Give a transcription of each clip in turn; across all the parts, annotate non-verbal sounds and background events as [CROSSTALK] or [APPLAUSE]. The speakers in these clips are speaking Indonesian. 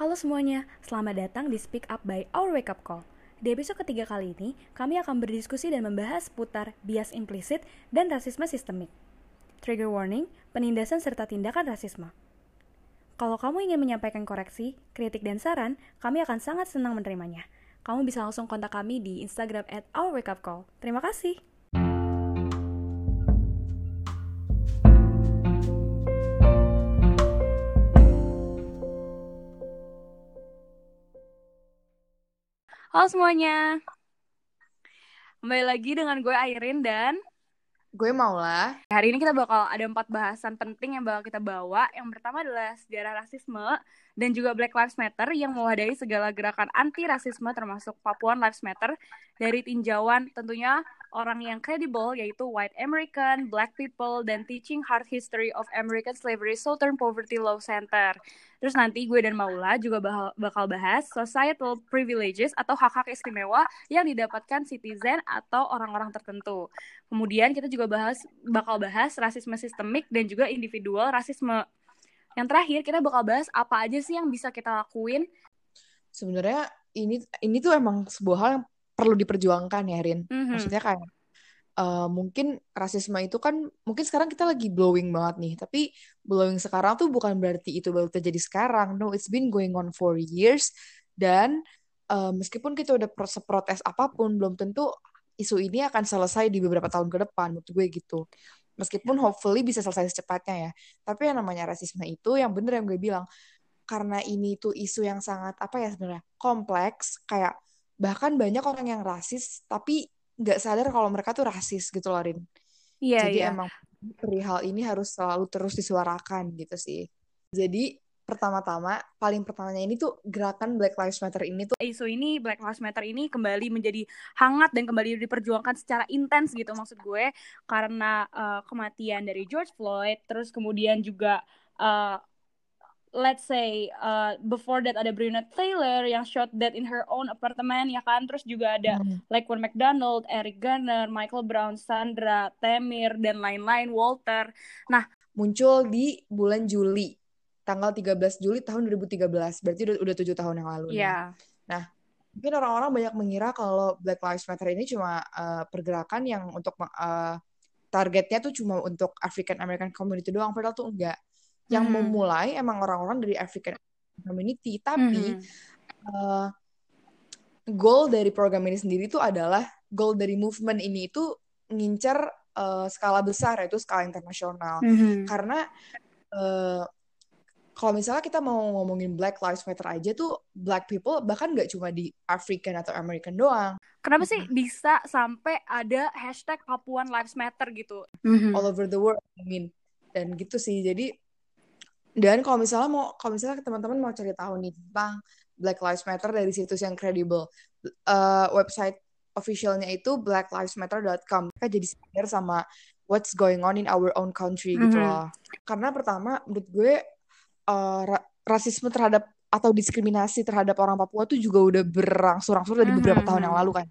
Halo semuanya, selamat datang di Speak Up by Our Wake Up Call. Di episode ketiga kali ini, kami akan berdiskusi dan membahas seputar bias implisit dan rasisme sistemik. Trigger warning, penindasan serta tindakan rasisme. Kalau kamu ingin menyampaikan koreksi, kritik, dan saran, kami akan sangat senang menerimanya. Kamu bisa langsung kontak kami di Instagram at Call. Terima kasih. Halo semuanya. Kembali lagi dengan gue Airin dan Gue Maula. hari ini kita bakal ada empat bahasan penting yang bakal kita bawa. Yang pertama adalah sejarah rasisme dan juga Black Lives Matter yang mewadahi segala gerakan anti rasisme termasuk Papuan Lives Matter dari tinjauan tentunya orang yang kredibel yaitu white American, black people, dan teaching hard history of American slavery Southern Poverty Law Center. Terus nanti gue dan Maula juga bakal, bahas societal privileges atau hak-hak istimewa yang didapatkan citizen atau orang-orang tertentu. Kemudian kita juga bahas bakal bahas rasisme sistemik dan juga individual rasisme. Yang terakhir kita bakal bahas apa aja sih yang bisa kita lakuin. Sebenarnya ini ini tuh emang sebuah hal yang perlu diperjuangkan ya, Rin. Mhm. Maksudnya kayak eh, mungkin rasisme itu kan mungkin sekarang kita lagi blowing banget nih, tapi blowing sekarang tuh bukan berarti itu baru terjadi sekarang. No, it's been going on for years dan eh, meskipun kita udah pro- seprotes apa pun, belum tentu isu ini akan selesai di beberapa tahun ke depan, menurut gue gitu. Meskipun hopefully bisa selesai secepatnya ya. Tapi yang namanya rasisme itu yang bener yang gue bilang, karena ini tuh isu yang sangat apa ya sebenarnya kompleks kayak bahkan banyak orang yang rasis tapi nggak sadar kalau mereka tuh rasis gitu loh Rin Iya, jadi iya. emang perihal ini harus selalu terus disuarakan gitu sih jadi pertama-tama paling pertamanya ini tuh gerakan Black Lives Matter ini tuh. Isu ini Black Lives Matter ini kembali menjadi hangat dan kembali diperjuangkan secara intens gitu maksud gue. Karena uh, kematian dari George Floyd terus kemudian juga uh, let's say uh, before that ada Breonna Taylor yang shot dead in her own apartment ya kan? Terus juga ada Hmm. Laquan McDonald, Eric Garner, Michael Brown, Sandra, Temir dan lain-lain Walter. Muncul di bulan Juli tanggal 13 Juli tahun 2013 berarti udah udah tujuh tahun yang lalu nih. ya mungkin orang-orang banyak mengira kalau Black Lives Matter ini cuma uh, pergerakan yang untuk uh, targetnya tuh cuma untuk African American community doang, padahal tuh enggak. Yang Mhm. memulai emang orang-orang dari African community, tapi Mhm. uh, goal dari program ini sendiri tuh adalah goal dari movement ini itu ngincer uh, skala besar yaitu skala internasional. Mhm. Karena uh, kalau misalnya kita mau ngomongin Black Lives Matter aja tuh black people bahkan nggak cuma di African atau American doang, Kenapa sih bisa sampai ada hashtag Papuan Lives Matter gitu? all over the world, I mean. Dan gitu sih. Jadi dan kalau misalnya mau kalau misalnya teman-teman mau cari tahu nih tentang Black Lives Matter dari situs yang kredibel, eh, website officialnya itu blacklivesmatter.com. Mereka jadi sadar sama what's going on in our own country gitu Mhm. loh. Karena pertama menurut gue eh, ra- rasisme terhadap atau diskriminasi terhadap orang Papua tuh juga udah berangsur-angsur dari beberapa Mhm. tahun yang lalu kan.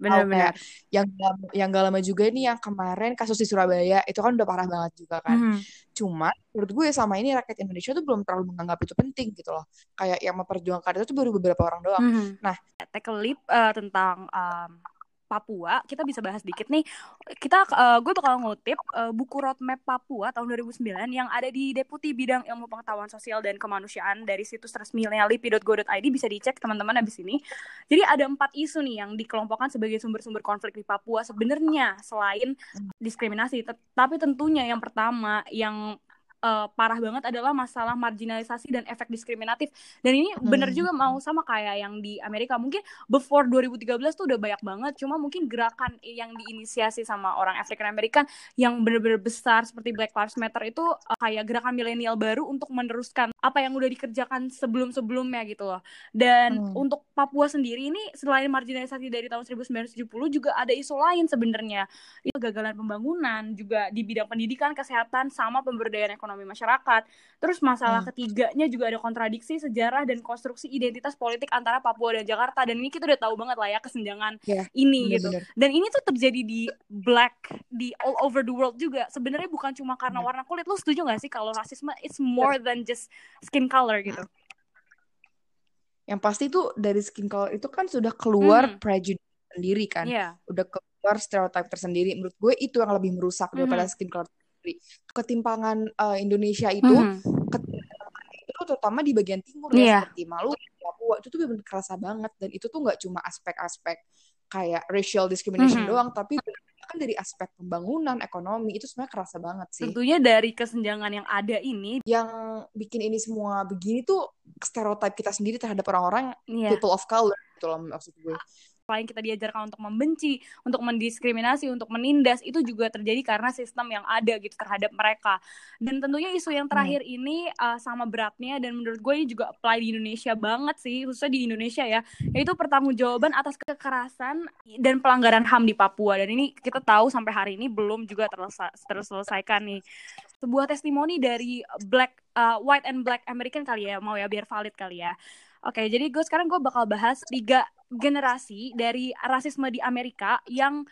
Benar-benar. yang yang gak lama juga ini yang kemarin kasus di Surabaya itu kan udah parah banget juga kan. Mhm. Cuma menurut gue sama ini rakyat Indonesia tuh belum terlalu menganggap itu penting gitu loh. Kayak yang memperjuangkan itu tuh baru beberapa orang doang. Mhm. Nah. take a leap uh, tentang um, Papua, kita bisa bahas dikit nih. Kita uh, gue bakal ngutip uh, buku roadmap Papua tahun 2009 yang ada di Deputi Bidang Ilmu Pengetahuan Sosial dan Kemanusiaan dari situs resminya lipi.go.id bisa dicek teman-teman abis ini. Jadi ada empat isu nih yang dikelompokkan sebagai sumber-sumber konflik di Papua sebenarnya selain diskriminasi, Tet- tapi tentunya yang pertama yang uh, parah banget adalah masalah marginalisasi dan efek diskriminatif. Dan ini bener Hmm. juga mau sama kayak yang di Amerika. Mungkin before 2013 tuh udah banyak banget. Cuma mungkin gerakan yang diinisiasi sama orang African American yang bener-bener besar seperti Black Lives Matter itu uh, kayak gerakan milenial baru untuk meneruskan apa yang udah dikerjakan sebelum-sebelumnya gitu loh. Dan Hmm. untuk Papua sendiri ini selain marginalisasi dari tahun 1970 juga ada isu lain sebenarnya. Itu kegagalan pembangunan juga di bidang pendidikan, kesehatan sama pemberdayaan ekonomi masyarakat. Terus masalah Hmm. ketiganya juga ada kontradiksi sejarah dan konstruksi identitas politik antara Papua dan Jakarta dan ini kita udah tahu banget lah ya kesenjangan Iya, ini gitu. Bener-bener. Dan ini tuh terjadi di black di all over the world juga. Sebenarnya bukan cuma karena Bener. warna kulit. Lu setuju gak sih kalau rasisme it's more than just skin color gitu? yang pasti itu dari skin color itu kan sudah keluar Mhm. prejudice sendiri kan Iya. udah keluar stereotip tersendiri menurut gue itu yang lebih merusak daripada Mhm. skin color sendiri ketimpangan eh, Indonesia itu Mhm. ketimpangan itu terutama di bagian timur Iya. ya seperti Maluku Papua itu tuh benar kerasa banget dan itu tuh nggak cuma aspek-aspek kayak racial discrimination Mhm. doang tapi kan dari aspek pembangunan ekonomi itu sebenarnya kerasa banget sih. Tentunya dari kesenjangan yang ada ini, yang bikin ini semua begini tuh stereotip kita sendiri terhadap orang-orang ya, people of color gitu loh maksud gue selain kita diajarkan untuk membenci, untuk mendiskriminasi, untuk menindas, itu juga terjadi karena sistem yang ada gitu terhadap mereka. Dan tentunya isu yang terakhir ini uh, sama beratnya dan menurut gue ini juga apply di Indonesia banget sih, khususnya di Indonesia ya, yaitu pertanggungjawaban atas kekerasan dan pelanggaran HAM di Papua. Dan ini kita tahu sampai hari ini belum juga terselesa- terselesaikan nih. Sebuah testimoni dari Black uh, White and Black American kali ya, mau ya biar valid kali ya. Oke, jadi gue sekarang gue bakal bahas tiga generasi dari rasisme di Amerika yang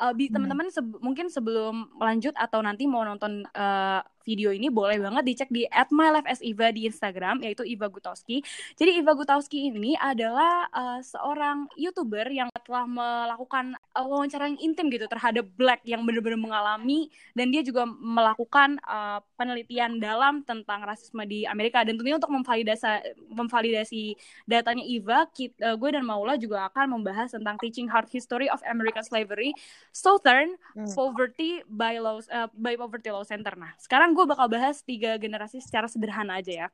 uh, teman-teman sebe- mungkin sebelum lanjut atau nanti mau nonton uh, video ini boleh banget dicek di @mylifeasiva di Instagram yaitu Iva Gutowski. Jadi Iva Gutowski ini adalah uh, seorang youtuber yang telah melakukan uh, wawancara yang intim gitu terhadap Black yang benar-benar mengalami dan dia juga melakukan uh, penelitian dalam tentang rasisme di Amerika dan tentunya untuk memvalidasi memvalidasi datanya Iva, kita, gue dan Maula juga akan membahas tentang Teaching Hard History of American Slavery, Southern Hmm. Poverty by Law uh, by Poverty Law Center. Nah, sekarang gue bakal bahas tiga generasi secara sederhana aja ya.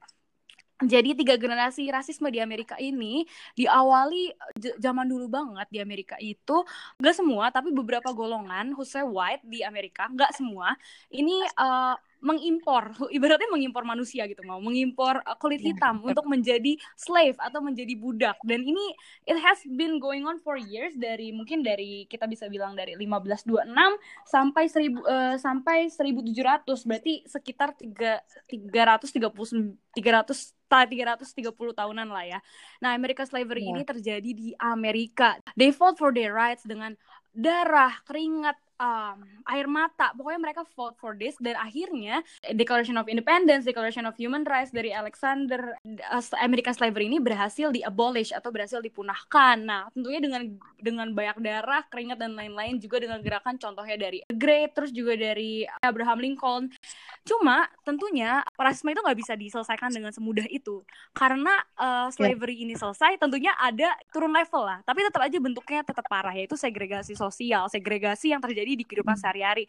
Jadi tiga generasi rasisme di Amerika ini diawali j- zaman dulu banget di Amerika itu gak semua tapi beberapa golongan khususnya white di Amerika nggak semua ini uh, mengimpor [LAUGHS] ibaratnya mengimpor manusia gitu mau mengimpor uh, kulit Iya, hitam untuk menjadi slave atau menjadi budak dan ini it has been going on for years dari mungkin dari kita bisa bilang dari 1526 sampai 1000 eh, sampai 1700 berarti sekitar 3 330 300 ta- 330 tahunan lah ya. Nah, American slavery Iya. ini terjadi di Amerika. They fought for their rights dengan darah, keringat, um, air mata. Pokoknya mereka fought for this dan akhirnya Declaration of Independence, Declaration of Human Rights dari Alexander uh, American slavery ini berhasil di-abolish atau berhasil dipunahkan. Nah, tentunya dengan dengan banyak darah, keringat dan lain-lain juga dengan gerakan contohnya dari The Great terus juga dari Abraham Lincoln. Cuma tentunya rasisme itu nggak bisa diselesaikan dengan semudah itu karena uh, slavery ini selesai tentunya ada turun level lah tapi tetap aja bentuknya tetap parah yaitu segregasi sosial segregasi yang terjadi di kehidupan Hmm. sehari-hari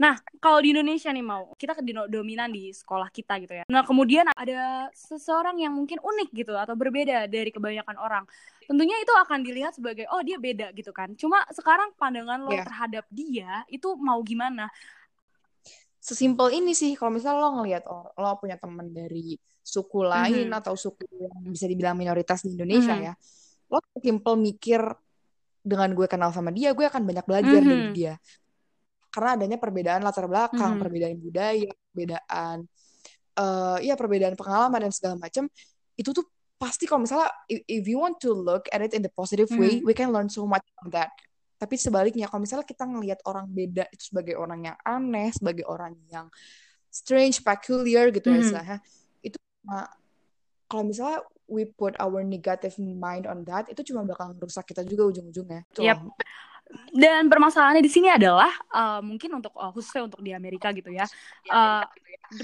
nah kalau di Indonesia nih mau kita ke dominan di sekolah kita gitu ya nah kemudian ada seseorang yang mungkin unik gitu atau berbeda dari kebanyakan orang tentunya itu akan dilihat sebagai oh dia beda gitu kan cuma sekarang pandangan lo Iya. terhadap dia itu mau gimana sesimpel ini sih kalau misalnya lo ngelihat or- lo punya teman dari suku lain Mhm. atau suku yang bisa dibilang minoritas di Indonesia Mhm. ya lo simple mikir dengan gue kenal sama dia gue akan banyak belajar dari Mhm. dia karena adanya perbedaan latar belakang Mhm. perbedaan budaya perbedaan eh ya perbedaan pengalaman dan segala macam itu tuh pasti kalau misalnya if, you want to look at it in the positive way Mhm. we can learn so much from that tapi sebaliknya kalau misalnya kita ngelihat orang beda itu sebagai orang yang aneh sebagai orang yang strange peculiar gitu ya Mhm. istilahnya itu cuma kalau misalnya we put our negative mind on that itu cuma bakal merusak kita juga ujung-ujungnya. Yep. Dan permasalahannya di sini adalah uh, mungkin untuk uh, khususnya untuk di Amerika gitu ya. Uh,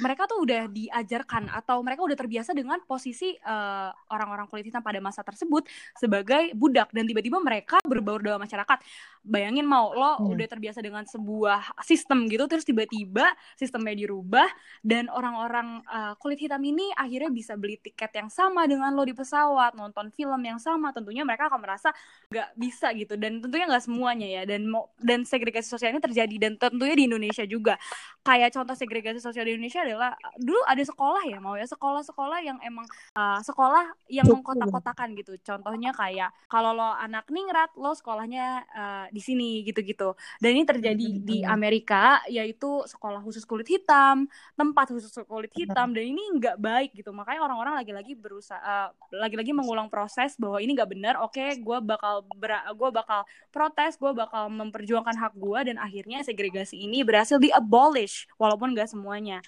mereka tuh udah diajarkan atau mereka udah terbiasa dengan posisi uh, orang-orang kulit hitam pada masa tersebut sebagai budak dan tiba-tiba mereka berbaur dalam masyarakat. Bayangin mau lo Hmm. udah terbiasa dengan sebuah sistem gitu terus tiba-tiba sistemnya dirubah dan orang-orang uh, kulit hitam ini akhirnya bisa beli tiket yang sama dengan lo di pesawat, nonton film yang sama, tentunya mereka akan merasa nggak bisa gitu. Dan tentunya nggak semuanya ya dan mau dan segregasi sosial ini terjadi dan tentunya di Indonesia juga. Kayak contoh segregasi sosial di Indonesia adalah dulu ada sekolah ya mau ya sekolah-sekolah yang emang uh, sekolah yang mengkotak-kotakan gitu. Contohnya kayak kalau lo anak ningrat lo sekolahnya uh, di sini gitu-gitu. Dan ini terjadi Hmm, di. Amerika yaitu sekolah khusus kulit hitam tempat khusus kulit hitam dan ini nggak baik gitu. Makanya orang-orang lagi-lagi berusaha uh, lagi-lagi mengulang proses bahwa ini nggak benar oke gue bakal gue bakal protes gue bakal memperjuangkan hak gue dan akhirnya segregasi ini berhasil di abolish walaupun nggak semuanya.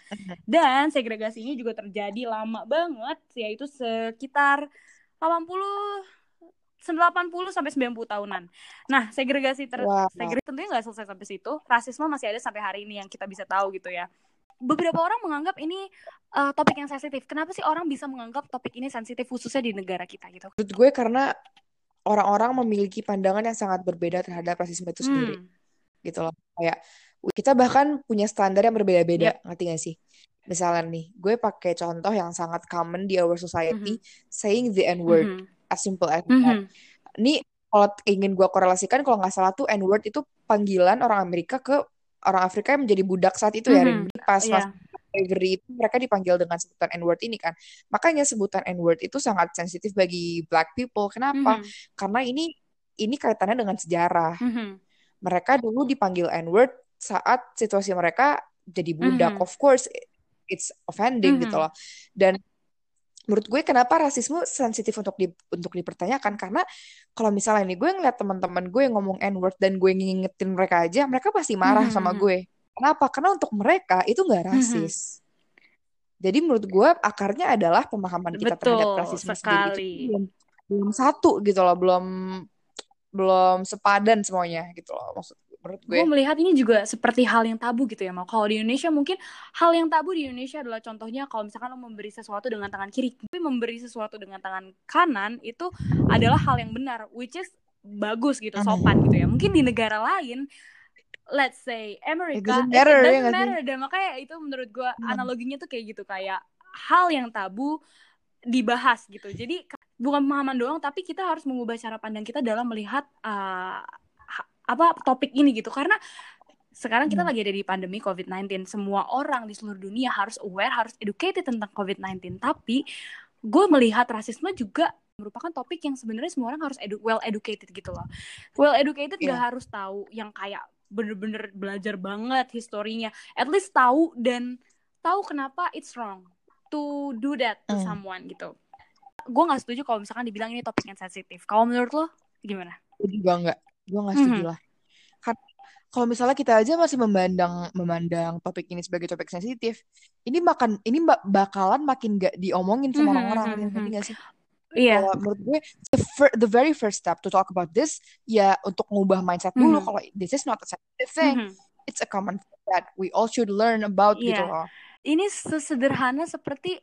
Dan segregasi ini juga terjadi lama banget yaitu sekitar 80 80 sampai 90 tahunan. Nah, segregasi ter Wow. segregasi tentunya nggak selesai sampai situ. Rasisme masih ada sampai hari ini yang kita bisa tahu gitu ya. Beberapa orang menganggap ini uh, topik yang sensitif. Kenapa sih orang bisa menganggap topik ini sensitif khususnya di negara kita gitu? Menurut gue karena orang-orang memiliki pandangan yang sangat berbeda terhadap rasisme itu sendiri. Hmm. Gitu loh. Kayak kita bahkan punya standar yang berbeda-beda, Yep. ngerti gak sih? Misalnya nih, gue pakai contoh yang sangat common di our society, saying the N-word, Mhm. As simple as that. Mhm. Ini kalau ingin gue korelasikan, kalau nggak salah tuh N-word itu panggilan orang Amerika ke orang Afrika yang menjadi budak saat itu ya, Rin. Mhm. Pas Iya. masa slavery itu mereka dipanggil dengan sebutan N-word ini kan. Makanya sebutan N-word itu sangat sensitif bagi black people. Kenapa? Mhm. Karena ini ini kaitannya dengan sejarah. Mhm. Mereka dulu dipanggil N-word saat situasi mereka jadi budak. Mhm. Of course, it's offending gitu Mhm. loh. Dan menurut gue kenapa rasisme sensitif untuk di, untuk dipertanyakan karena kalau misalnya nih gue ngeliat teman-teman gue yang ngomong N-word dan gue ngingetin mereka aja, mereka pasti marah Mhm. sama gue. Kenapa? Karena untuk mereka itu nggak Mhm. rasis. Jadi menurut gue akarnya adalah pemahaman kita terhadap Betul rasisme sendiri itu sekali. belum belum satu gitu loh, belum belum sepadan semuanya gitu loh maksud menurut gue. Gue melihat ini juga seperti hal yang tabu gitu ya, mau kalau di Indonesia mungkin hal yang tabu di Indonesia adalah contohnya kalau misalkan lo memberi sesuatu dengan tangan kiri, tapi memberi sesuatu dengan tangan kanan itu adalah hal yang benar, which is bagus gitu, sopan gitu ya. Mungkin di negara lain, let's say Amerika, doesn't it, matter, it ya doesn't nggak sih? matter. Dan makanya itu menurut gue Hmm. analoginya tuh kayak gitu kayak hal yang tabu dibahas gitu. Jadi bukan pemahaman doang, tapi kita harus mengubah cara pandang kita dalam melihat uh, apa topik ini gitu. Karena sekarang kita Hmm. lagi ada di pandemi COVID-19. Semua orang di seluruh dunia harus aware, harus educated tentang COVID-19. Tapi gue melihat rasisme juga merupakan topik yang sebenarnya semua orang harus edu well educated gitu loh. Well educated Iya. gak harus tahu yang kayak bener-bener belajar banget historinya. At least tahu dan tahu kenapa it's wrong to do that to Hmm. someone gitu. Gue nggak setuju kalau misalkan dibilang ini topik yang sensitif. Kalau menurut lo gimana? Gue juga nggak, gue nggak setuju Mhm. lah. Karena kalau misalnya kita aja masih memandang memandang topik ini sebagai topik sensitif, ini makan ini ba- bakalan makin gak diomongin sama Mhm, orang-orang, mhm, ngerti mhm. nggak sih? Iya. Kalau menurut gue the, fir- the very first step to talk about this ya untuk ngubah mindset dulu Mhm. kalau this is not a sensitive thing, Mhm. it's a common thing that we all should learn about gitu Iya. loh. Ini sesederhana seperti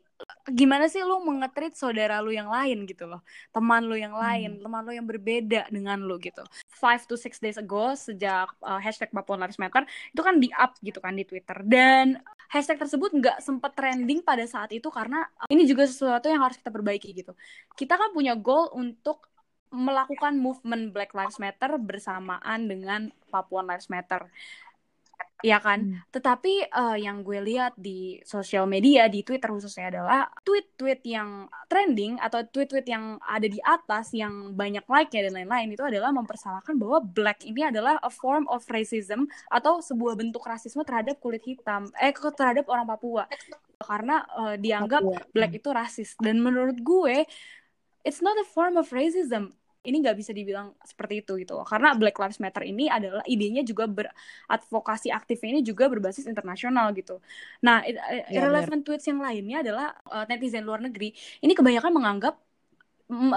gimana sih lu mengetrit saudara lu yang lain gitu loh. Teman lu yang lain, teman lu yang berbeda dengan lu gitu. Five to six days ago sejak uh, hashtag Papua Lives Matter itu kan di up gitu kan di Twitter dan hashtag tersebut nggak sempat trending pada saat itu karena uh, ini juga sesuatu yang harus kita perbaiki gitu. Kita kan punya goal untuk melakukan movement Black Lives Matter bersamaan dengan Papua Lives Matter. Ya kan? Hmm. Tetapi eh, yang gue lihat di sosial media, di Twitter khususnya adalah tweet-tweet yang trending atau tweet-tweet yang ada di atas yang banyak like-nya dan lain-lain itu adalah mempersalahkan bahwa black ini adalah a form of racism atau sebuah bentuk rasisme terhadap kulit hitam, eh terhadap orang Papua. Karena eh, dianggap Papua. black itu rasis dan menurut gue it's not a form of racism. Ini nggak bisa dibilang seperti itu gitu loh. Karena Black Lives Matter ini adalah idenya juga beradvokasi aktifnya ini juga berbasis internasional gitu. Nah, Iya, irrelevant tweets yang lainnya adalah eh, netizen luar negeri. Ini kebanyakan menganggap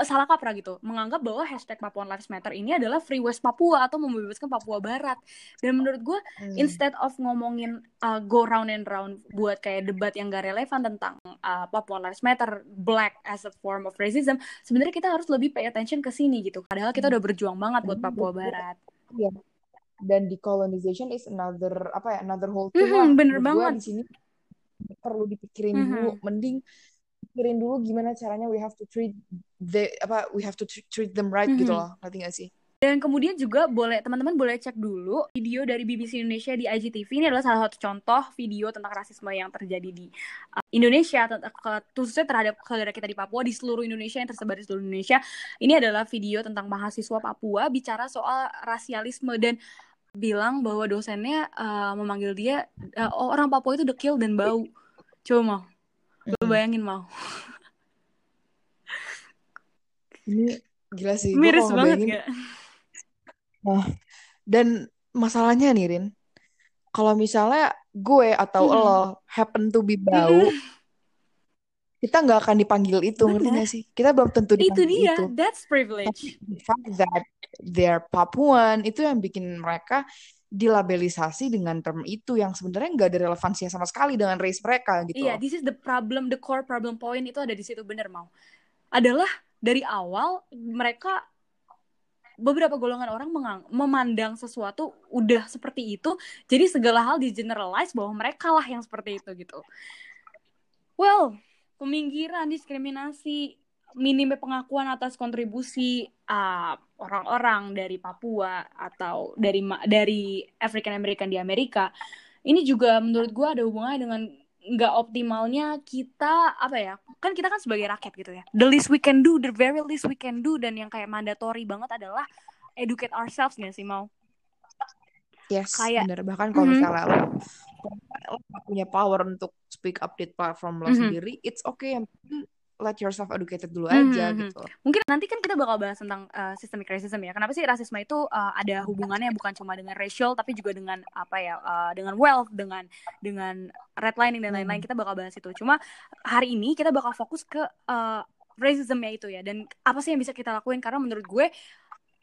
salah kaprah gitu, menganggap bahwa hashtag Papua Lives Matter ini adalah Free West Papua atau membebaskan Papua Barat. Dan menurut gue Hmm. instead of ngomongin uh, go round and round buat kayak debat yang gak relevan tentang uh, Papua Lives Matter, black as a form of racism, sebenarnya kita harus lebih pay attention ke sini gitu. Padahal kita udah berjuang banget buat Papua Barat. Iya. Dan decolonization is another apa ya another whole thing Mhm, lah. bener Menurut banget. di sini perlu dipikirin Mhm. dulu. Mending pikirin dulu gimana caranya we have to treat the apa we have to tr- treat them right gitu Mhm. loh. Ngerti gak sih? Dan kemudian juga boleh teman-teman boleh cek dulu video dari BBC Indonesia di IGTV ini adalah salah satu contoh video tentang rasisme yang terjadi di uh, Indonesia khususnya terhadap saudara kita di Papua di seluruh Indonesia yang tersebar di seluruh Indonesia. Ini adalah video tentang mahasiswa Papua bicara soal rasialisme dan bilang bahwa dosennya uh, memanggil dia uh, oh, orang Papua itu dekil dan bau. Coba mau, Hmm. bayangin mau. Ini gila sih. Gue Miris kalau banget ngebayangin gak? Nah, dan masalahnya nih Rin, kalau misalnya gue atau Mhm. lo happen to be bau, kita nggak akan dipanggil itu ngerti Bener. nggak sih kita belum tentu itu dipanggil dia itu that's privilege the fact that they're Papuan itu yang bikin mereka dilabelisasi dengan term itu yang sebenarnya nggak ada relevansinya sama sekali dengan race mereka gitu Iya, loh. this is the problem, the core problem point itu ada di situ bener mau. Adalah dari awal mereka beberapa golongan orang mengang- memandang sesuatu udah seperti itu, jadi segala hal di generalize bahwa mereka lah yang seperti itu gitu. Well, peminggiran, diskriminasi, minimnya pengakuan atas kontribusi uh, orang-orang dari Papua atau dari dari African American di Amerika, ini juga menurut gue ada hubungannya dengan nggak optimalnya kita apa ya kan kita kan sebagai rakyat gitu ya the least we can do the very least we can do dan yang kayak mandatory banget adalah educate ourselves nggak sih mau Yes, Kayak- bener. Bahkan kalau Mhm. misalnya lo, lo punya power untuk speak up di platform lo Mhm. sendiri, it's okay. Yang let yourself educated dulu aja Mhm. gitu. mungkin nanti kan kita bakal bahas tentang uh, systemic racism ya kenapa sih rasisme itu uh, ada hubungannya bukan cuma dengan racial tapi juga dengan apa ya uh, dengan wealth dengan dengan redlining dan lain-lain Hmm. kita bakal bahas itu cuma hari ini kita bakal fokus ke uh, racismnya itu ya dan apa sih yang bisa kita lakuin karena menurut gue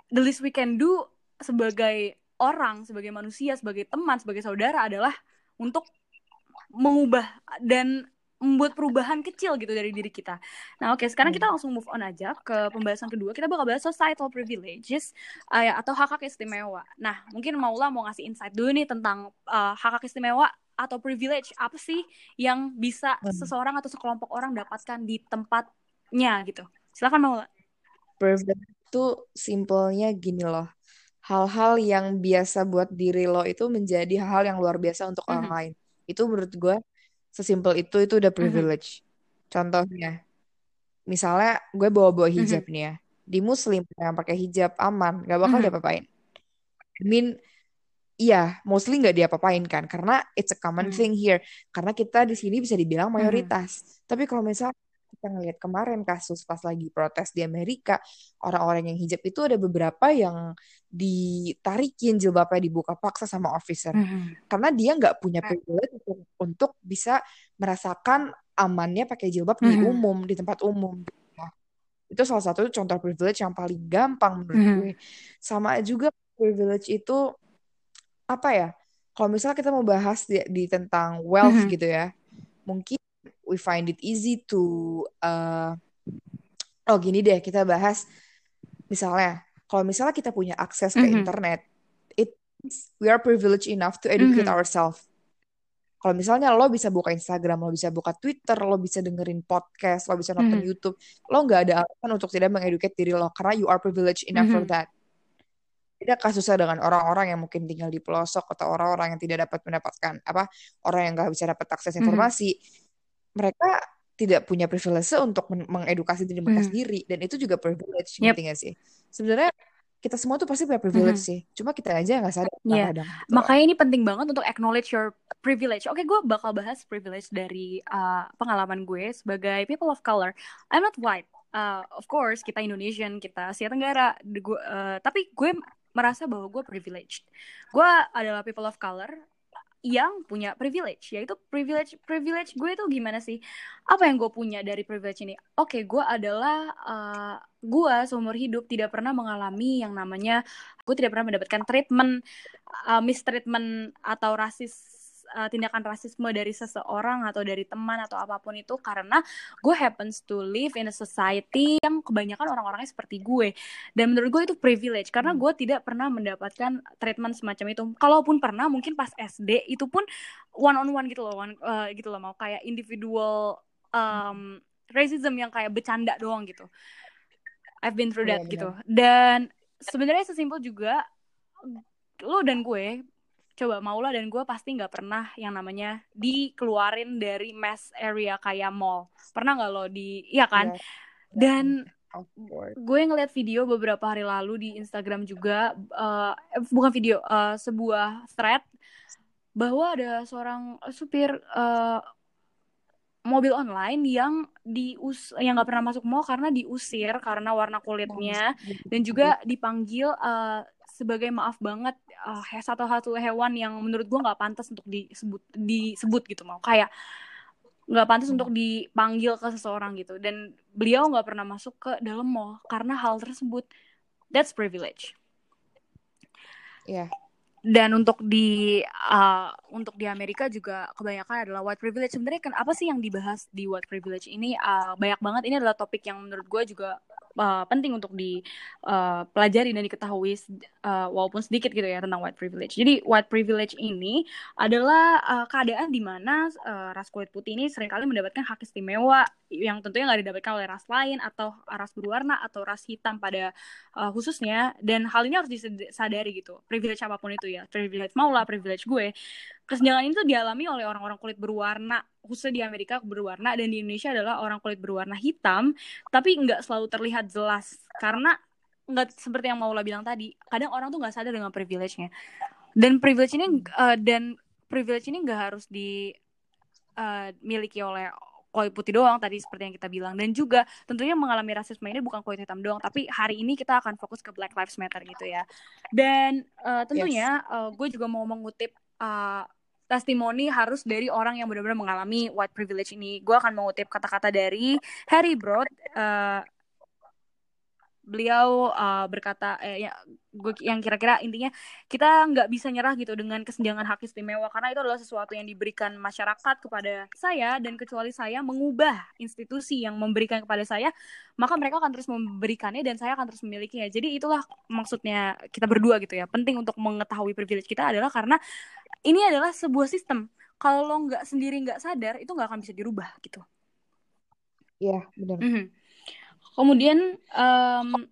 the least we can do sebagai orang sebagai manusia sebagai teman sebagai saudara adalah untuk mengubah dan membuat perubahan kecil gitu dari diri kita. Nah, oke, sekarang Hmm. kita langsung move on aja ke pembahasan kedua. Kita bakal bahas societal privileges uh, atau hak-hak istimewa. Nah, mungkin Maula mau ngasih insight dulu nih tentang uh, hak-hak istimewa atau privilege apa sih yang bisa Hmm. seseorang atau sekelompok orang dapatkan di tempatnya gitu. Silakan Maula. Privilege itu simpelnya gini loh. Hal-hal yang biasa buat diri lo itu menjadi hal-hal yang luar biasa untuk orang Mhm. lain. Itu menurut gue sesimpel itu itu udah Mhm. privilege. Contohnya, misalnya gue bawa-bawa Mhm. hijab nih ya. Di muslim yang pakai hijab aman, gak bakal Mhm. diapa-apain. I mean, iya, mostly nggak diapa-apain kan, karena it's a common Mhm. thing here. Karena kita di sini bisa dibilang Mhm. mayoritas. Tapi kalau misal kita ngelihat kemarin kasus pas lagi protes di Amerika, orang-orang yang hijab itu ada beberapa yang ditarikin jilbabnya dibuka paksa sama officer. Mhm. Karena dia nggak punya privilege untuk, untuk bisa merasakan amannya pakai jilbab di Mhm. umum, di tempat umum. Nah, itu salah satu contoh privilege yang paling gampang menurut Mhm. gue. Sama juga privilege itu apa ya? Kalau misalnya kita mau bahas di, di tentang wealth Mhm. gitu ya, mungkin we find it easy to uh, oh gini deh kita bahas misalnya kalau misalnya kita punya akses ke Mhm. internet, it we are privileged enough to educate Mhm. ourselves. Kalau misalnya lo bisa buka Instagram, lo bisa buka Twitter, lo bisa dengerin podcast, lo bisa nonton Mhm. YouTube, lo nggak ada alasan untuk tidak mengeduket diri lo karena you are privileged enough for Mhm. that. Beda kasusnya dengan orang-orang yang mungkin tinggal di pelosok atau orang-orang yang tidak dapat mendapatkan apa orang yang nggak bisa dapat akses Mhm. informasi, mereka tidak punya privilege untuk men- mengedukasi diri mereka Mhm. sendiri dan itu juga privilege, Yep. ngerti nggak sih? Sebenarnya kita semua tuh pasti punya privilege Mhm. sih, cuma kita aja nggak sadar gitu loh. Makanya ini penting banget untuk acknowledge your privilege. Oke, gue bakal bahas privilege dari uh, pengalaman gue sebagai people of color. I'm not white. Uh, of course, kita Indonesian, kita Asia Tenggara. Gue, uh, tapi gue merasa bahwa gue privileged. Gue adalah people of color yang punya privilege, yaitu privilege privilege gue itu gimana sih? Apa yang gue punya dari privilege ini? Oke, gue adalah uh, gue seumur hidup tidak pernah mengalami yang namanya gue tidak pernah mendapatkan treatment uh, mistreatment atau rasis uh, tindakan rasisme dari seseorang atau dari teman atau apa pun itu karena gue happens to live in a society yang kebanyakan orang-orangnya seperti gue. Dan menurut gue itu privilege karena Hmm. gue tidak pernah mendapatkan treatment semacam itu. Kalaupun pernah mungkin pas SD itu pun one on one gitu loh one, uh, gitu loh mau kayak individual um, racism yang kayak bercanda doang gitu. I've been through Iya, that benar. gitu dan sebenarnya sesimpel juga lo dan gue coba Maula dan gue pasti nggak pernah yang namanya dikeluarin dari mass area kayak mall. Pernah nggak lo di iya kan? Iya. dan gue ngeliat video beberapa hari lalu di Instagram juga eh, bukan video eh, sebuah thread bahwa ada seorang supir eh, mobil online yang dius yang nggak pernah masuk mall karena diusir karena warna kulitnya dan juga dipanggil eh, sebagai maaf banget eh, satu satu hewan yang menurut gue nggak pantas untuk disebut disebut gitu mau. Kayak nggak pantas untuk dipanggil ke seseorang gitu. Dan beliau nggak pernah masuk ke dalam mall karena hal tersebut that's privilege. Iya. Dan untuk di uh, untuk di Amerika juga kebanyakan adalah white privilege. Sebenarnya kan apa sih yang dibahas di white privilege ini? Uh, banyak banget. Ini adalah topik yang menurut gue juga uh, penting untuk dipelajari dan diketahui uh, walaupun sedikit gitu ya tentang white privilege. Jadi white privilege ini adalah uh, keadaan di mana uh, ras kulit putih ini sering kali mendapatkan hak istimewa yang tentunya nggak didapatkan oleh ras lain atau ras berwarna atau ras hitam pada uh, khususnya. Dan hal ini harus disadari gitu. Privilege apa pun itu ya. Privilege maula privilege gue. Kesenjangan ini tuh dialami oleh orang-orang kulit berwarna khususnya di Amerika berwarna. Dan di Indonesia adalah orang kulit berwarna hitam tapi nggak selalu terlihat jelas. Karena nggak seperti yang Maula bilang tadi kadang orang tuh nggak sadar dengan privilege-nya. Dan privilege ini uh, dan privilege ini nggak harus dimiliki uh, oleh kulit putih doang tadi seperti yang kita bilang. Dan juga tentunya mengalami rasisme ini bukan kulit hitam doang tapi hari ini kita akan fokus ke Black Lives Matter gitu ya. Dan uh, tentunya yes. uh, gue juga mau mengutip uh, testimoni harus dari orang yang benar-benar mengalami white privilege ini. Gue akan mengutip kata-kata dari Harry Broad uh, beliau uh, berkata eh, ya gue yang kira-kira intinya kita nggak bisa nyerah gitu dengan kesenjangan hak istimewa karena itu adalah sesuatu yang diberikan masyarakat kepada saya dan kecuali saya mengubah institusi yang memberikan kepada saya maka mereka akan terus memberikannya dan saya akan terus memilikinya. Jadi itulah maksudnya kita berdua gitu ya. Penting untuk mengetahui privilege kita adalah karena ini adalah sebuah sistem. Kalau lo nggak sendiri nggak sadar itu nggak akan bisa dirubah gitu. Iya benar. Mm -hmm. Kemudian um,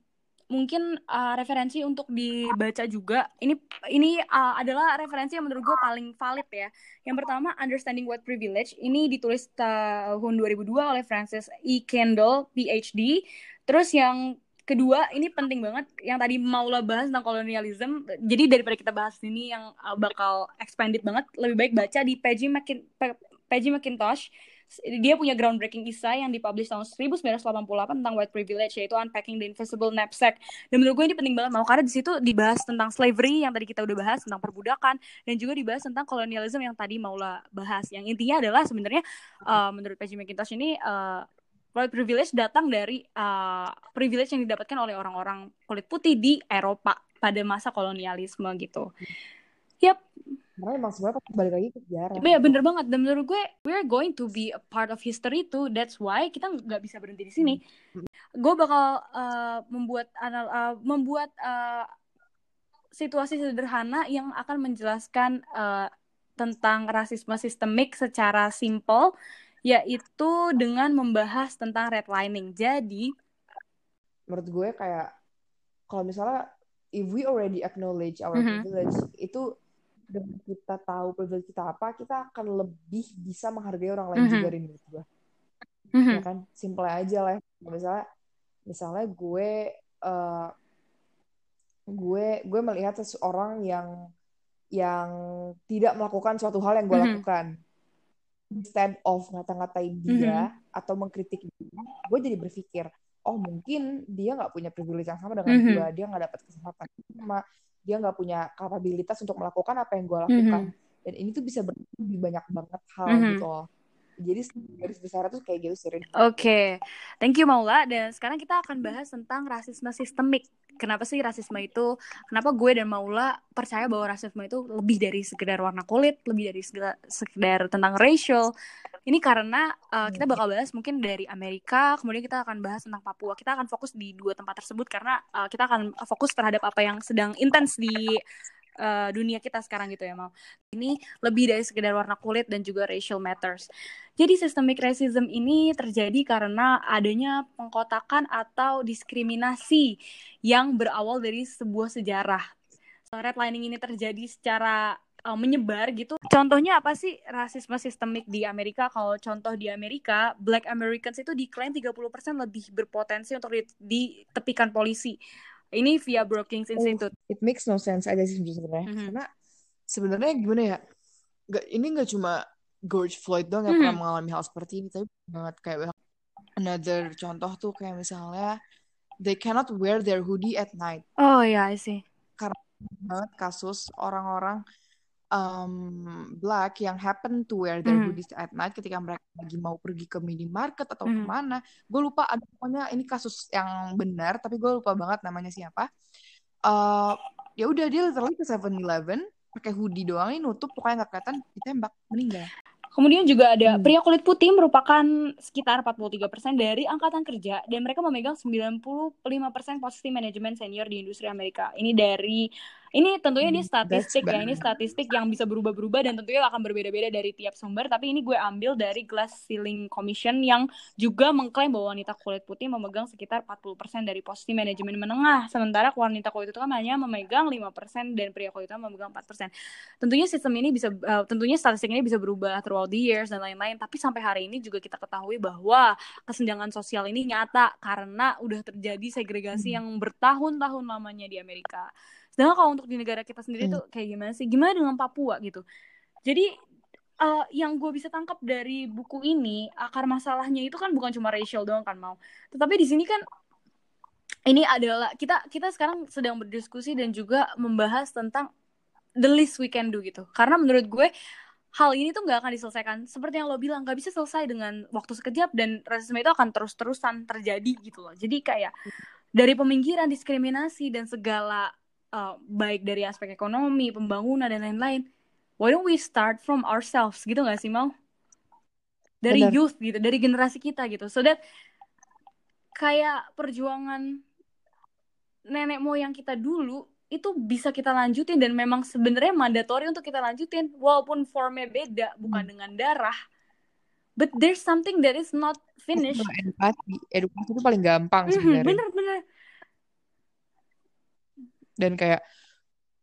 mungkin uh, referensi untuk dibaca juga. Ini ini uh, adalah referensi yang menurut gue paling valid ya. Yang pertama Understanding White Privilege. Ini ditulis tahun 2002 oleh Francis E. Kendall, PhD. Terus yang kedua ini penting banget yang tadi mau lo bahas tentang kolonialisme. Jadi daripada kita bahas ini yang uh, bakal expanded banget, lebih baik baca di Peggy McIntosh dia punya groundbreaking essay yang dipublish tahun 1988 tentang white privilege yaitu Unpacking the Invisible Knapsack. Dan menurut gue ini penting banget mau karena di situ dibahas tentang slavery yang tadi kita udah bahas tentang perbudakan dan juga dibahas tentang kolonialisme yang tadi Maula bahas. Yang intinya adalah sebenarnya uh, menurut Peggy McIntosh ini uh, white privilege datang dari uh, privilege yang didapatkan oleh orang-orang kulit putih di Eropa pada masa kolonialisme gitu. Yap, karena emang semuanya pasti balik lagi ke sejarah. Iya bener banget. Dan menurut gue, we're going to be a part of history too. That's why kita nggak bisa berhenti di sini. Hmm. Gue bakal uh, membuat anal uh, membuat uh, situasi sederhana yang akan menjelaskan uh, tentang rasisme sistemik secara simple, yaitu dengan membahas tentang redlining. Jadi, menurut gue kayak kalau misalnya if we already acknowledge our mm -hmm. privilege itu dengan kita tahu privilege kita apa, kita akan lebih bisa menghargai orang lain mm -hmm. juga nih menurut gue. Mm -hmm. Ya kan, simple aja lah. Misalnya, misalnya gue, uh, gue, gue melihat seseorang yang yang tidak melakukan suatu hal yang gue mm -hmm. lakukan, instead of ngata-ngatain dia mm -hmm. atau mengkritik dia, gue jadi berpikir, oh mungkin dia nggak punya privilege yang sama dengan mm -hmm. gue, dia nggak dapat kesempatan sama dia nggak punya kapabilitas untuk melakukan apa yang gue lakukan mm -hmm. dan ini tuh bisa lebih banyak banget hal mm -hmm. gitu loh jadi garis besar tuh kayak gitu sih Oke, okay. thank you Maula. Dan sekarang kita akan bahas tentang rasisme sistemik. Kenapa sih rasisme itu? Kenapa gue dan Maula percaya bahwa rasisme itu lebih dari sekedar warna kulit, lebih dari sekedar, sekedar tentang racial, ini karena uh, kita bakal bahas mungkin dari Amerika, kemudian kita akan bahas tentang Papua. Kita akan fokus di dua tempat tersebut karena uh, kita akan fokus terhadap apa yang sedang intens di uh, dunia kita sekarang gitu ya mau. Ini lebih dari sekedar warna kulit dan juga racial matters. Jadi systemic racism ini terjadi karena adanya pengkotakan atau diskriminasi yang berawal dari sebuah sejarah. Redlining ini terjadi secara uh, menyebar gitu. Contohnya apa sih rasisme sistemik di Amerika? Kalau contoh di Amerika, Black Americans itu diklaim 30% lebih berpotensi untuk ditepikan polisi. Ini via Brookings oh, Institute. Oh, it makes no sense aja sih sebenarnya. Mm -hmm. Karena sebenarnya gimana ya? Gak, ini nggak cuma George Floyd dong yang mm -hmm. pernah mengalami hal seperti ini, tapi banget kayak another contoh tuh kayak misalnya they cannot wear their hoodie at night. Oh ya, yeah, I see. Karena banget kasus orang-orang um, black yang happen to wear their Mhm. hoodies at night ketika mereka lagi mau pergi ke minimarket atau Mhm. ke mana. Gue lupa ada pokoknya ini kasus yang benar, tapi gue lupa banget namanya siapa. Eh ya udah dia literally ke 7-Eleven pakai hoodie doang ini nutup pokoknya nggak kelihatan ditembak meninggal. Kemudian juga ada Hmm. pria kulit putih merupakan sekitar 43% dari angkatan kerja dan mereka memegang 95% posisi manajemen senior di industri Amerika. Ini dari ini tentunya ini Hmm, statistik ya, ini statistik yang bisa berubah-berubah dan tentunya akan berbeda-beda dari tiap sumber, tapi ini gue ambil dari Glass Ceiling Commission yang juga mengklaim bahwa wanita kulit putih memegang sekitar 40% dari posisi manajemen menengah, sementara wanita kulit hitam hanya memegang 5% dan pria kulit hitam memegang 4%. Tentunya sistem ini bisa uh, tentunya statistik ini bisa berubah throughout the years dan lain-lain, tapi sampai hari ini juga kita ketahui bahwa kesenjangan sosial ini nyata karena udah terjadi segregasi Hmm. yang bertahun-tahun lamanya di Amerika. Sedangkan kalau untuk di negara kita sendiri Hmm. tuh kayak gimana sih? Gimana dengan Papua gitu? Jadi uh, yang gue bisa tangkap dari buku ini akar masalahnya itu kan bukan cuma racial doang kan mau, tetapi di sini kan ini adalah kita kita sekarang sedang berdiskusi dan juga membahas tentang the least we can do gitu. Karena menurut gue hal ini tuh nggak akan diselesaikan seperti yang lo bilang nggak bisa selesai dengan waktu sekejap dan rasisme itu akan terus-terusan terjadi gitu loh. Jadi kayak dari peminggiran, diskriminasi dan segala uh, baik dari aspek ekonomi, pembangunan dan lain-lain. Why don't we start from ourselves gitu nggak sih mau? Dari Benar. youth gitu, dari generasi kita gitu. So that kayak perjuangan nenek moyang kita dulu itu bisa kita lanjutin dan memang sebenarnya mandatori untuk kita lanjutin walaupun formnya beda bukan Hmm. dengan darah but there's something that is not finished edukasi, edukasi itu paling gampang Mhm, sebenarnya. bener-bener Dan kayak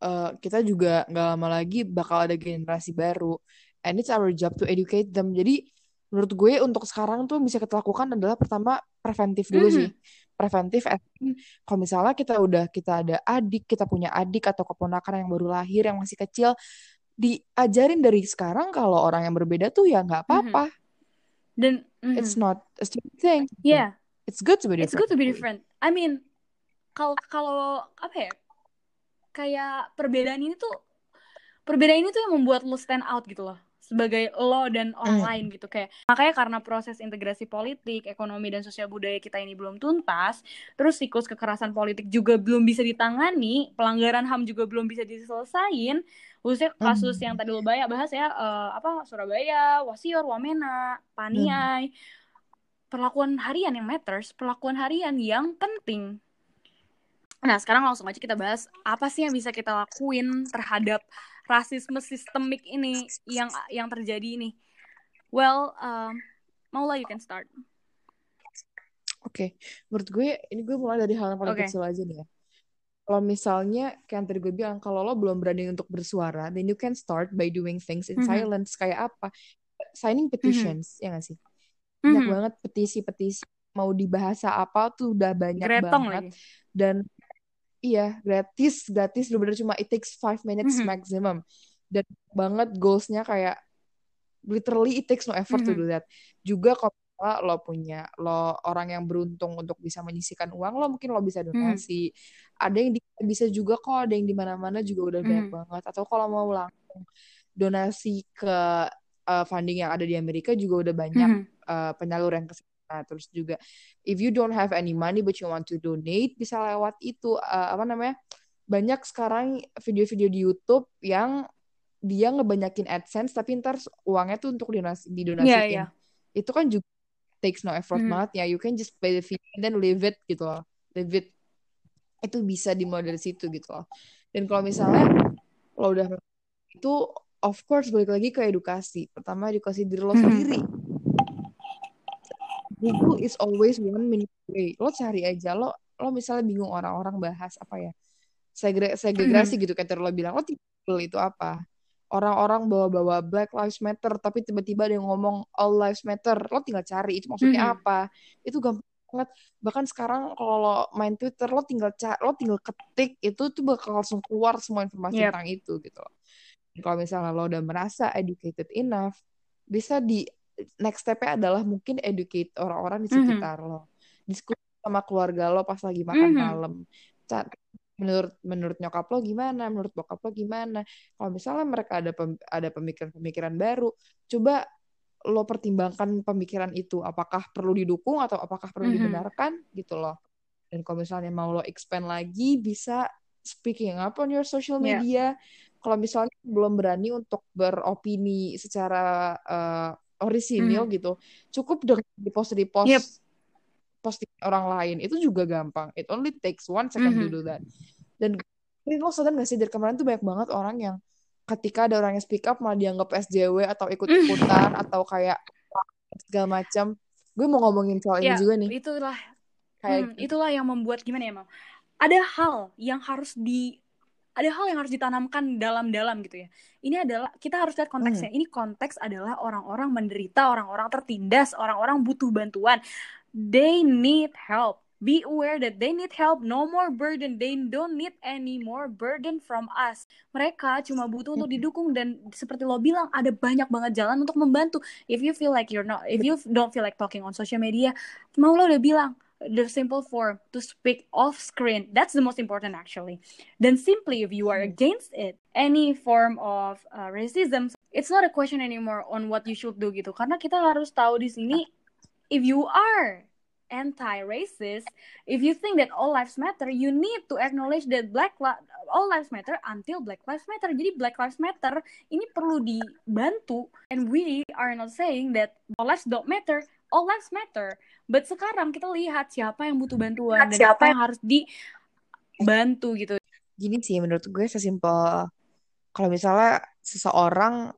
eh, kita juga nggak lama lagi bakal ada generasi baru. And it's our job to educate them. Jadi menurut gue untuk sekarang tuh bisa kita lakukan adalah pertama preventif dulu Mhm. sih. Preventif kalau misalnya kita udah kita ada adik, kita punya adik atau keponakan yang baru lahir yang masih kecil, diajarin dari sekarang kalau orang yang berbeda tuh ya nggak apa-apa. dan mhm. It's not a stupid thing. yeah It's good to be it's different. good to be different I mean kalau kalau apa ya kayak perbedaan ini tuh perbedaan ini tuh yang membuat lo stand out gitu loh sebagai lo dan orang Hmm. lain gitu kayak makanya karena proses integrasi politik ekonomi dan sosial budaya kita ini belum tuntas terus siklus kekerasan politik juga belum bisa ditangani pelanggaran ham juga belum bisa diselesain khususnya kasus Hmm. yang tadi lo banyak bahas ya eh, apa Surabaya Wasior Wamena Paniai perlakuan harian yang matters perlakuan harian yang penting Nah, sekarang langsung aja kita bahas apa sih yang bisa kita lakuin terhadap rasisme sistemik ini yang yang terjadi ini. Well, um, Maula you can start. Oke, menurut gue ini gue mulai dari hal yang paling Oke. kecil aja nih ya. Kalau misalnya kayak yang tadi gue bilang kalau lo belum berani untuk bersuara, then you can start by doing things in Mhm. silence kayak apa? Signing petitions, ya nggak sih? Banyak banget petisi-petisi mau di bahasa apa tuh udah banyak Gretong banget lagi. dan iya gratis gratis bener-bener cuma it takes five minutes Mhm. maximum dan banget goalsnya kayak literally it takes no effort to Mhm. do that juga kalau lo punya lo orang yang beruntung untuk bisa menyisikan uang lo mungkin lo bisa Mhm. donasi ada yang di- bisa juga kok ada yang di mana-mana juga udah banyak Mhm. banget atau kalau mau langsung donasi ke uh, funding yang ada di Amerika juga udah banyak Mhm. uh, penyalur yang ke sana terus juga if you don't have any money but you want to donate bisa lewat itu uh, apa namanya banyak sekarang video-video di YouTube yang dia ngebanyakin AdSense tapi ntar uangnya tuh untuk donasi Iya, didonasiin. iya. itu kan juga takes no effort Mhm. banget ya. You can just pay the fee and then leave it gitu loh. Leave it. Itu bisa dimulai dari situ gitu loh. Dan kalau misalnya lo udah itu of course balik lagi ke edukasi. Pertama edukasi diri lo Mhm. sendiri Google is always one minute away lo cari aja. Lo lo misalnya bingung orang-orang bahas apa ya? Segre segregasi Mhm. gitu kayak lo bilang. Lo tinggal itu apa? Orang-orang bawa-bawa Black Lives Matter tapi tiba-tiba ada yang ngomong All Lives Matter. Lo tinggal cari itu maksudnya Mhm. apa. Itu gampang banget. Bahkan sekarang kalau lo main Twitter lo tinggal lo tinggal ketik itu tuh bakal langsung keluar semua informasi Yep. tentang itu gitu. Kalau misalnya lo udah merasa educated enough bisa di next step-nya adalah mungkin educate orang-orang di Mhm. sekitar lo diskusi sama keluarga lo pas lagi makan Mhm. malam Ca- menurut menurut nyokap lo gimana menurut bokap lo gimana kalau misalnya mereka ada pem, ada pemikiran-pemikiran baru coba lo pertimbangkan pemikiran itu apakah perlu didukung atau apakah perlu mm -hmm. dibenarkan gitu loh dan kalau misalnya mau lo expand lagi bisa speaking up on your social media yeah. kalau misalnya belum berani untuk beropini secara uh, orisinil mm. gitu cukup dengan di post di post yep. posting orang lain itu juga gampang. It only takes one second mm -hmm. to do that. Dan ini lo sadar gak sih dari kemarin tuh banyak banget orang yang ketika ada orang yang speak up malah dianggap SJW atau ikut-ikutan mm. atau kayak segala macam. Gue mau ngomongin soal ya, ini juga nih. itulah. Kayak hmm, itulah yang membuat gimana ya mau ada hal yang harus di ada hal yang harus ditanamkan dalam-dalam gitu ya. Ini adalah kita harus lihat konteksnya. Hmm. Ini konteks adalah orang-orang menderita, orang-orang tertindas, orang-orang butuh bantuan they need help. Be aware that they need help, no more burden. They don't need any more burden from us. Mereka cuma butuh untuk didukung dan seperti lo bilang ada banyak banget jalan untuk membantu. If you feel like you're not, if you don't feel like talking on social media, mau lo udah bilang the simple form to speak off screen. That's the most important actually. Then simply if you are against it, any form of uh, racism, it's not a question anymore on what you should do gitu. Karena kita harus tahu di sini if you are anti-racist, if you think that all lives matter, you need to acknowledge that black li- all lives matter until black lives matter. Jadi black lives matter ini perlu dibantu and we are not saying that all lives don't matter, all lives matter. But sekarang kita lihat siapa yang butuh bantuan dan siapa yang harus dibantu gitu. Gini sih menurut gue sesimpel kalau misalnya seseorang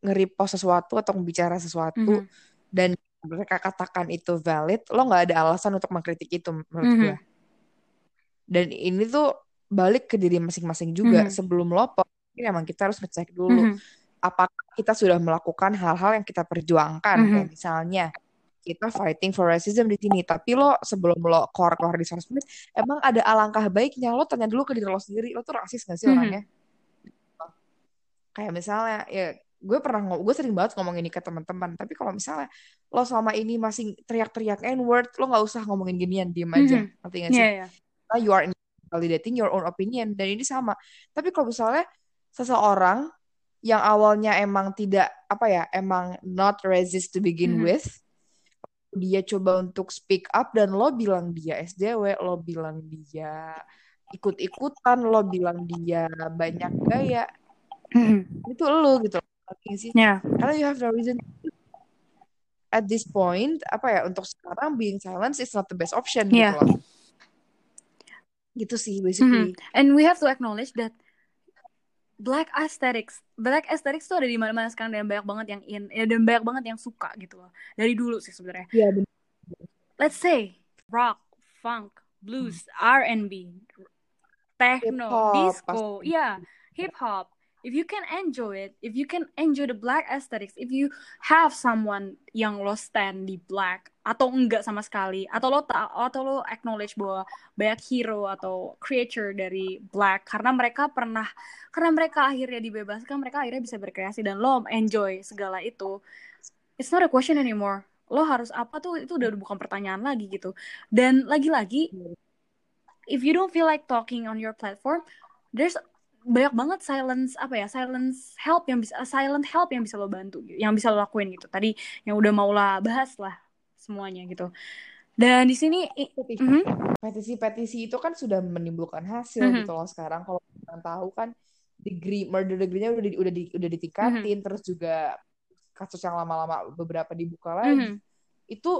nge-repost sesuatu atau bicara sesuatu mm -hmm. dan mereka katakan itu valid, lo nggak ada alasan untuk mengkritik itu menurut mm -hmm. gue. Dan ini tuh balik ke diri masing-masing juga. Mm -hmm. Sebelum lo ini emang kita harus ngecek dulu mm -hmm. Apakah kita sudah melakukan hal-hal yang kita perjuangkan. Mm -hmm. Kayak misalnya kita fighting for racism di sini, tapi lo sebelum lo keluar keluar di sosmed, emang ada alangkah baiknya lo tanya dulu ke diri lo sendiri, lo tuh rasis gak sih mm -hmm. orangnya? Kayak misalnya ya gue pernah gue sering banget ngomong ini ke teman-teman tapi kalau misalnya lo selama ini masih teriak-teriak n word lo nggak usah ngomongin ginian diem aja mm-hmm. ngerti gak sih yeah, yeah. you are validating your own opinion dan ini sama tapi kalau misalnya seseorang yang awalnya emang tidak apa ya emang not resist to begin mm-hmm. with dia coba untuk speak up dan lo bilang dia SJW lo bilang dia ikut-ikutan lo bilang dia banyak gaya mm-hmm. itu lo gitu sih yeah. karena you have no reason at this point apa ya untuk sekarang being silent is not the best option yeah. gitu loh gitu sih basically mm-hmm. and we have to acknowledge that black aesthetics. Black aesthetics tuh ada di mana-mana sekarang dan banyak banget yang in ya, dan banyak banget yang suka gitu loh. Dari dulu sih sebenarnya. Yeah, let's say rock funk blues hmm. R&B techno disco ya yeah, hip hop if you can enjoy it, if you can enjoy the black aesthetics, if you have someone yang lo stand di black atau enggak sama sekali, atau lo tak atau lo acknowledge bahwa banyak hero atau creature dari black karena mereka pernah karena mereka akhirnya dibebaskan, mereka akhirnya bisa berkreasi dan lo enjoy segala itu. It's not a question anymore. Lo harus apa tuh itu udah bukan pertanyaan lagi gitu. Dan lagi-lagi if you don't feel like talking on your platform, there's banyak banget silence apa ya silence help yang bisa silent help yang bisa lo bantu yang bisa lo lakuin gitu tadi yang udah mau lah bahas lah semuanya gitu dan di sini petisi mm -hmm. petisi itu kan sudah menimbulkan hasil mm -hmm. gitu loh sekarang kalau kita tahu kan degree murder degree-nya udah di, udah di, udah ditingkatin mm -hmm. terus juga kasus yang lama-lama beberapa dibuka lagi mm -hmm. itu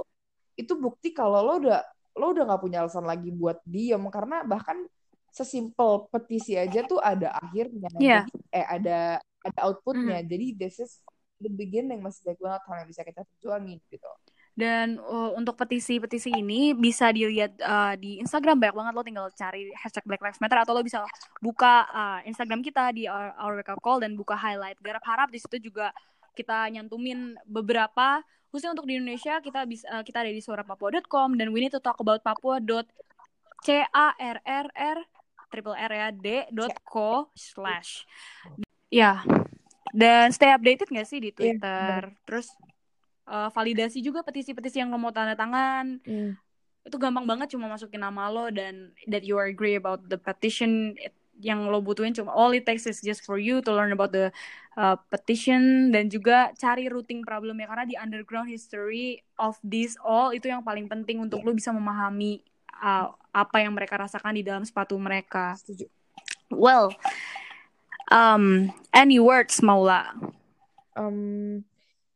itu bukti kalau lo udah lo udah nggak punya alasan lagi buat diem karena bahkan sesimpel petisi aja tuh ada akhirnya yeah. jadi, eh ada ada outputnya mm. jadi this is the beginning masih banyak banget hal yang bisa kita perjuangin gitu dan uh, untuk petisi-petisi ini bisa dilihat uh, di Instagram banyak banget lo tinggal cari hashtag Black Lives Matter atau lo bisa buka uh, Instagram kita di Our, Our Wake Up Call dan buka highlight. Garap harap di situ juga kita nyantumin beberapa khususnya untuk di Indonesia kita bisa uh, kita ada di suarapapua.com dan we need to talk about papua. C A R R R triple R ya d dot co slash. Ya. Dan stay updated gak sih di iya, Twitter? Yeah, terus uh, validasi juga petisi-petisi yang mau tanda tangan. Mm. itu gampang banget cuma masukin nama lo dan that you agree about the petition yang lo butuhin. Cuma all it takes is just for you to learn about the uh, petition dan juga cari routing problemnya. Karena di underground history of this all itu yang paling penting untuk lo bisa memahami uh, apa yang mereka rasakan di dalam sepatu mereka. Setuju. Well, um, any words Maula? Um,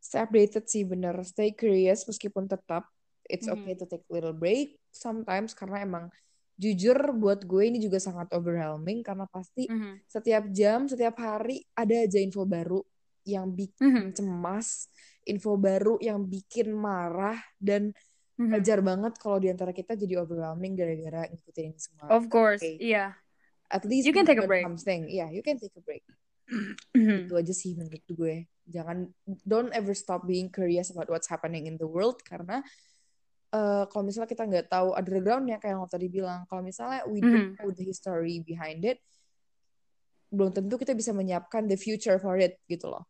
stay updated sih bener. Stay curious meskipun tetap it's Mhm. okay to take a little break sometimes karena emang jujur buat gue ini juga sangat overwhelming karena pasti Mhm. setiap jam, setiap hari ada aja info baru yang bikin Mhm. cemas, info baru yang bikin marah dan Mhm. wajar banget kalau di antara kita jadi overwhelming gara-gara ngikutin ini semua. Of course, iya. At least You can take a break. something, yeah, you can take a break. Mhm. Itu aja sih menurut gue. Jangan don't ever stop being curious about what's happening in the world karena eh, kalau misalnya kita nggak tahu undergroundnya kayak yang lo tadi bilang, kalau misalnya we don't Mhm. know the history behind it, belum tentu kita bisa menyiapkan the future for it gitu loh.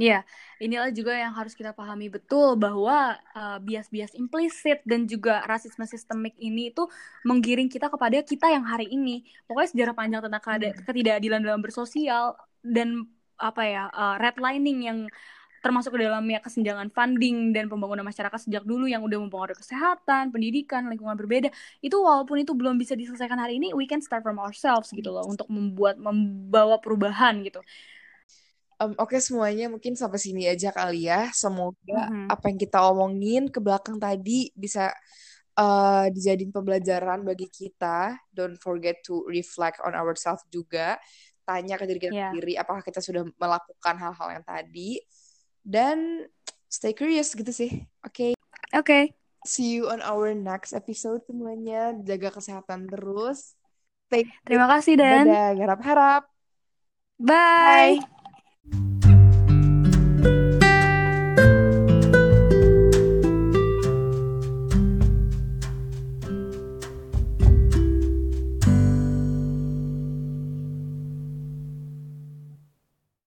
Iya, inilah juga yang harus kita pahami betul bahwa uh, bias-bias implisit dan juga rasisme sistemik ini itu menggiring kita kepada kita yang hari ini. Pokoknya sejarah panjang tentang Hmm. ketidakadilan dalam bersosial dan apa ya uh, redlining yang termasuk ke dalamnya kesenjangan funding dan pembangunan masyarakat sejak dulu yang udah mempengaruhi kesehatan, pendidikan, lingkungan berbeda. Itu walaupun itu belum bisa diselesaikan hari ini, we can start from ourselves gitu loh untuk membuat membawa perubahan gitu. Em, Oke semuanya mungkin sampai sini aja kali ya. Semoga Mhm. apa yang kita omongin ke belakang tadi bisa eh, dijadiin pembelajaran bagi kita. Don't forget to reflect on ourselves juga. Tanya ke diri kita Ya. sendiri apakah kita sudah melakukan hal-hal yang tadi. Dan stay curious gitu sih. Oke, Oke. see you on our next episode semuanya. Jaga kesehatan terus. Stay Terima kasih Dan. Dadah, harap-harap. Bye. Bye.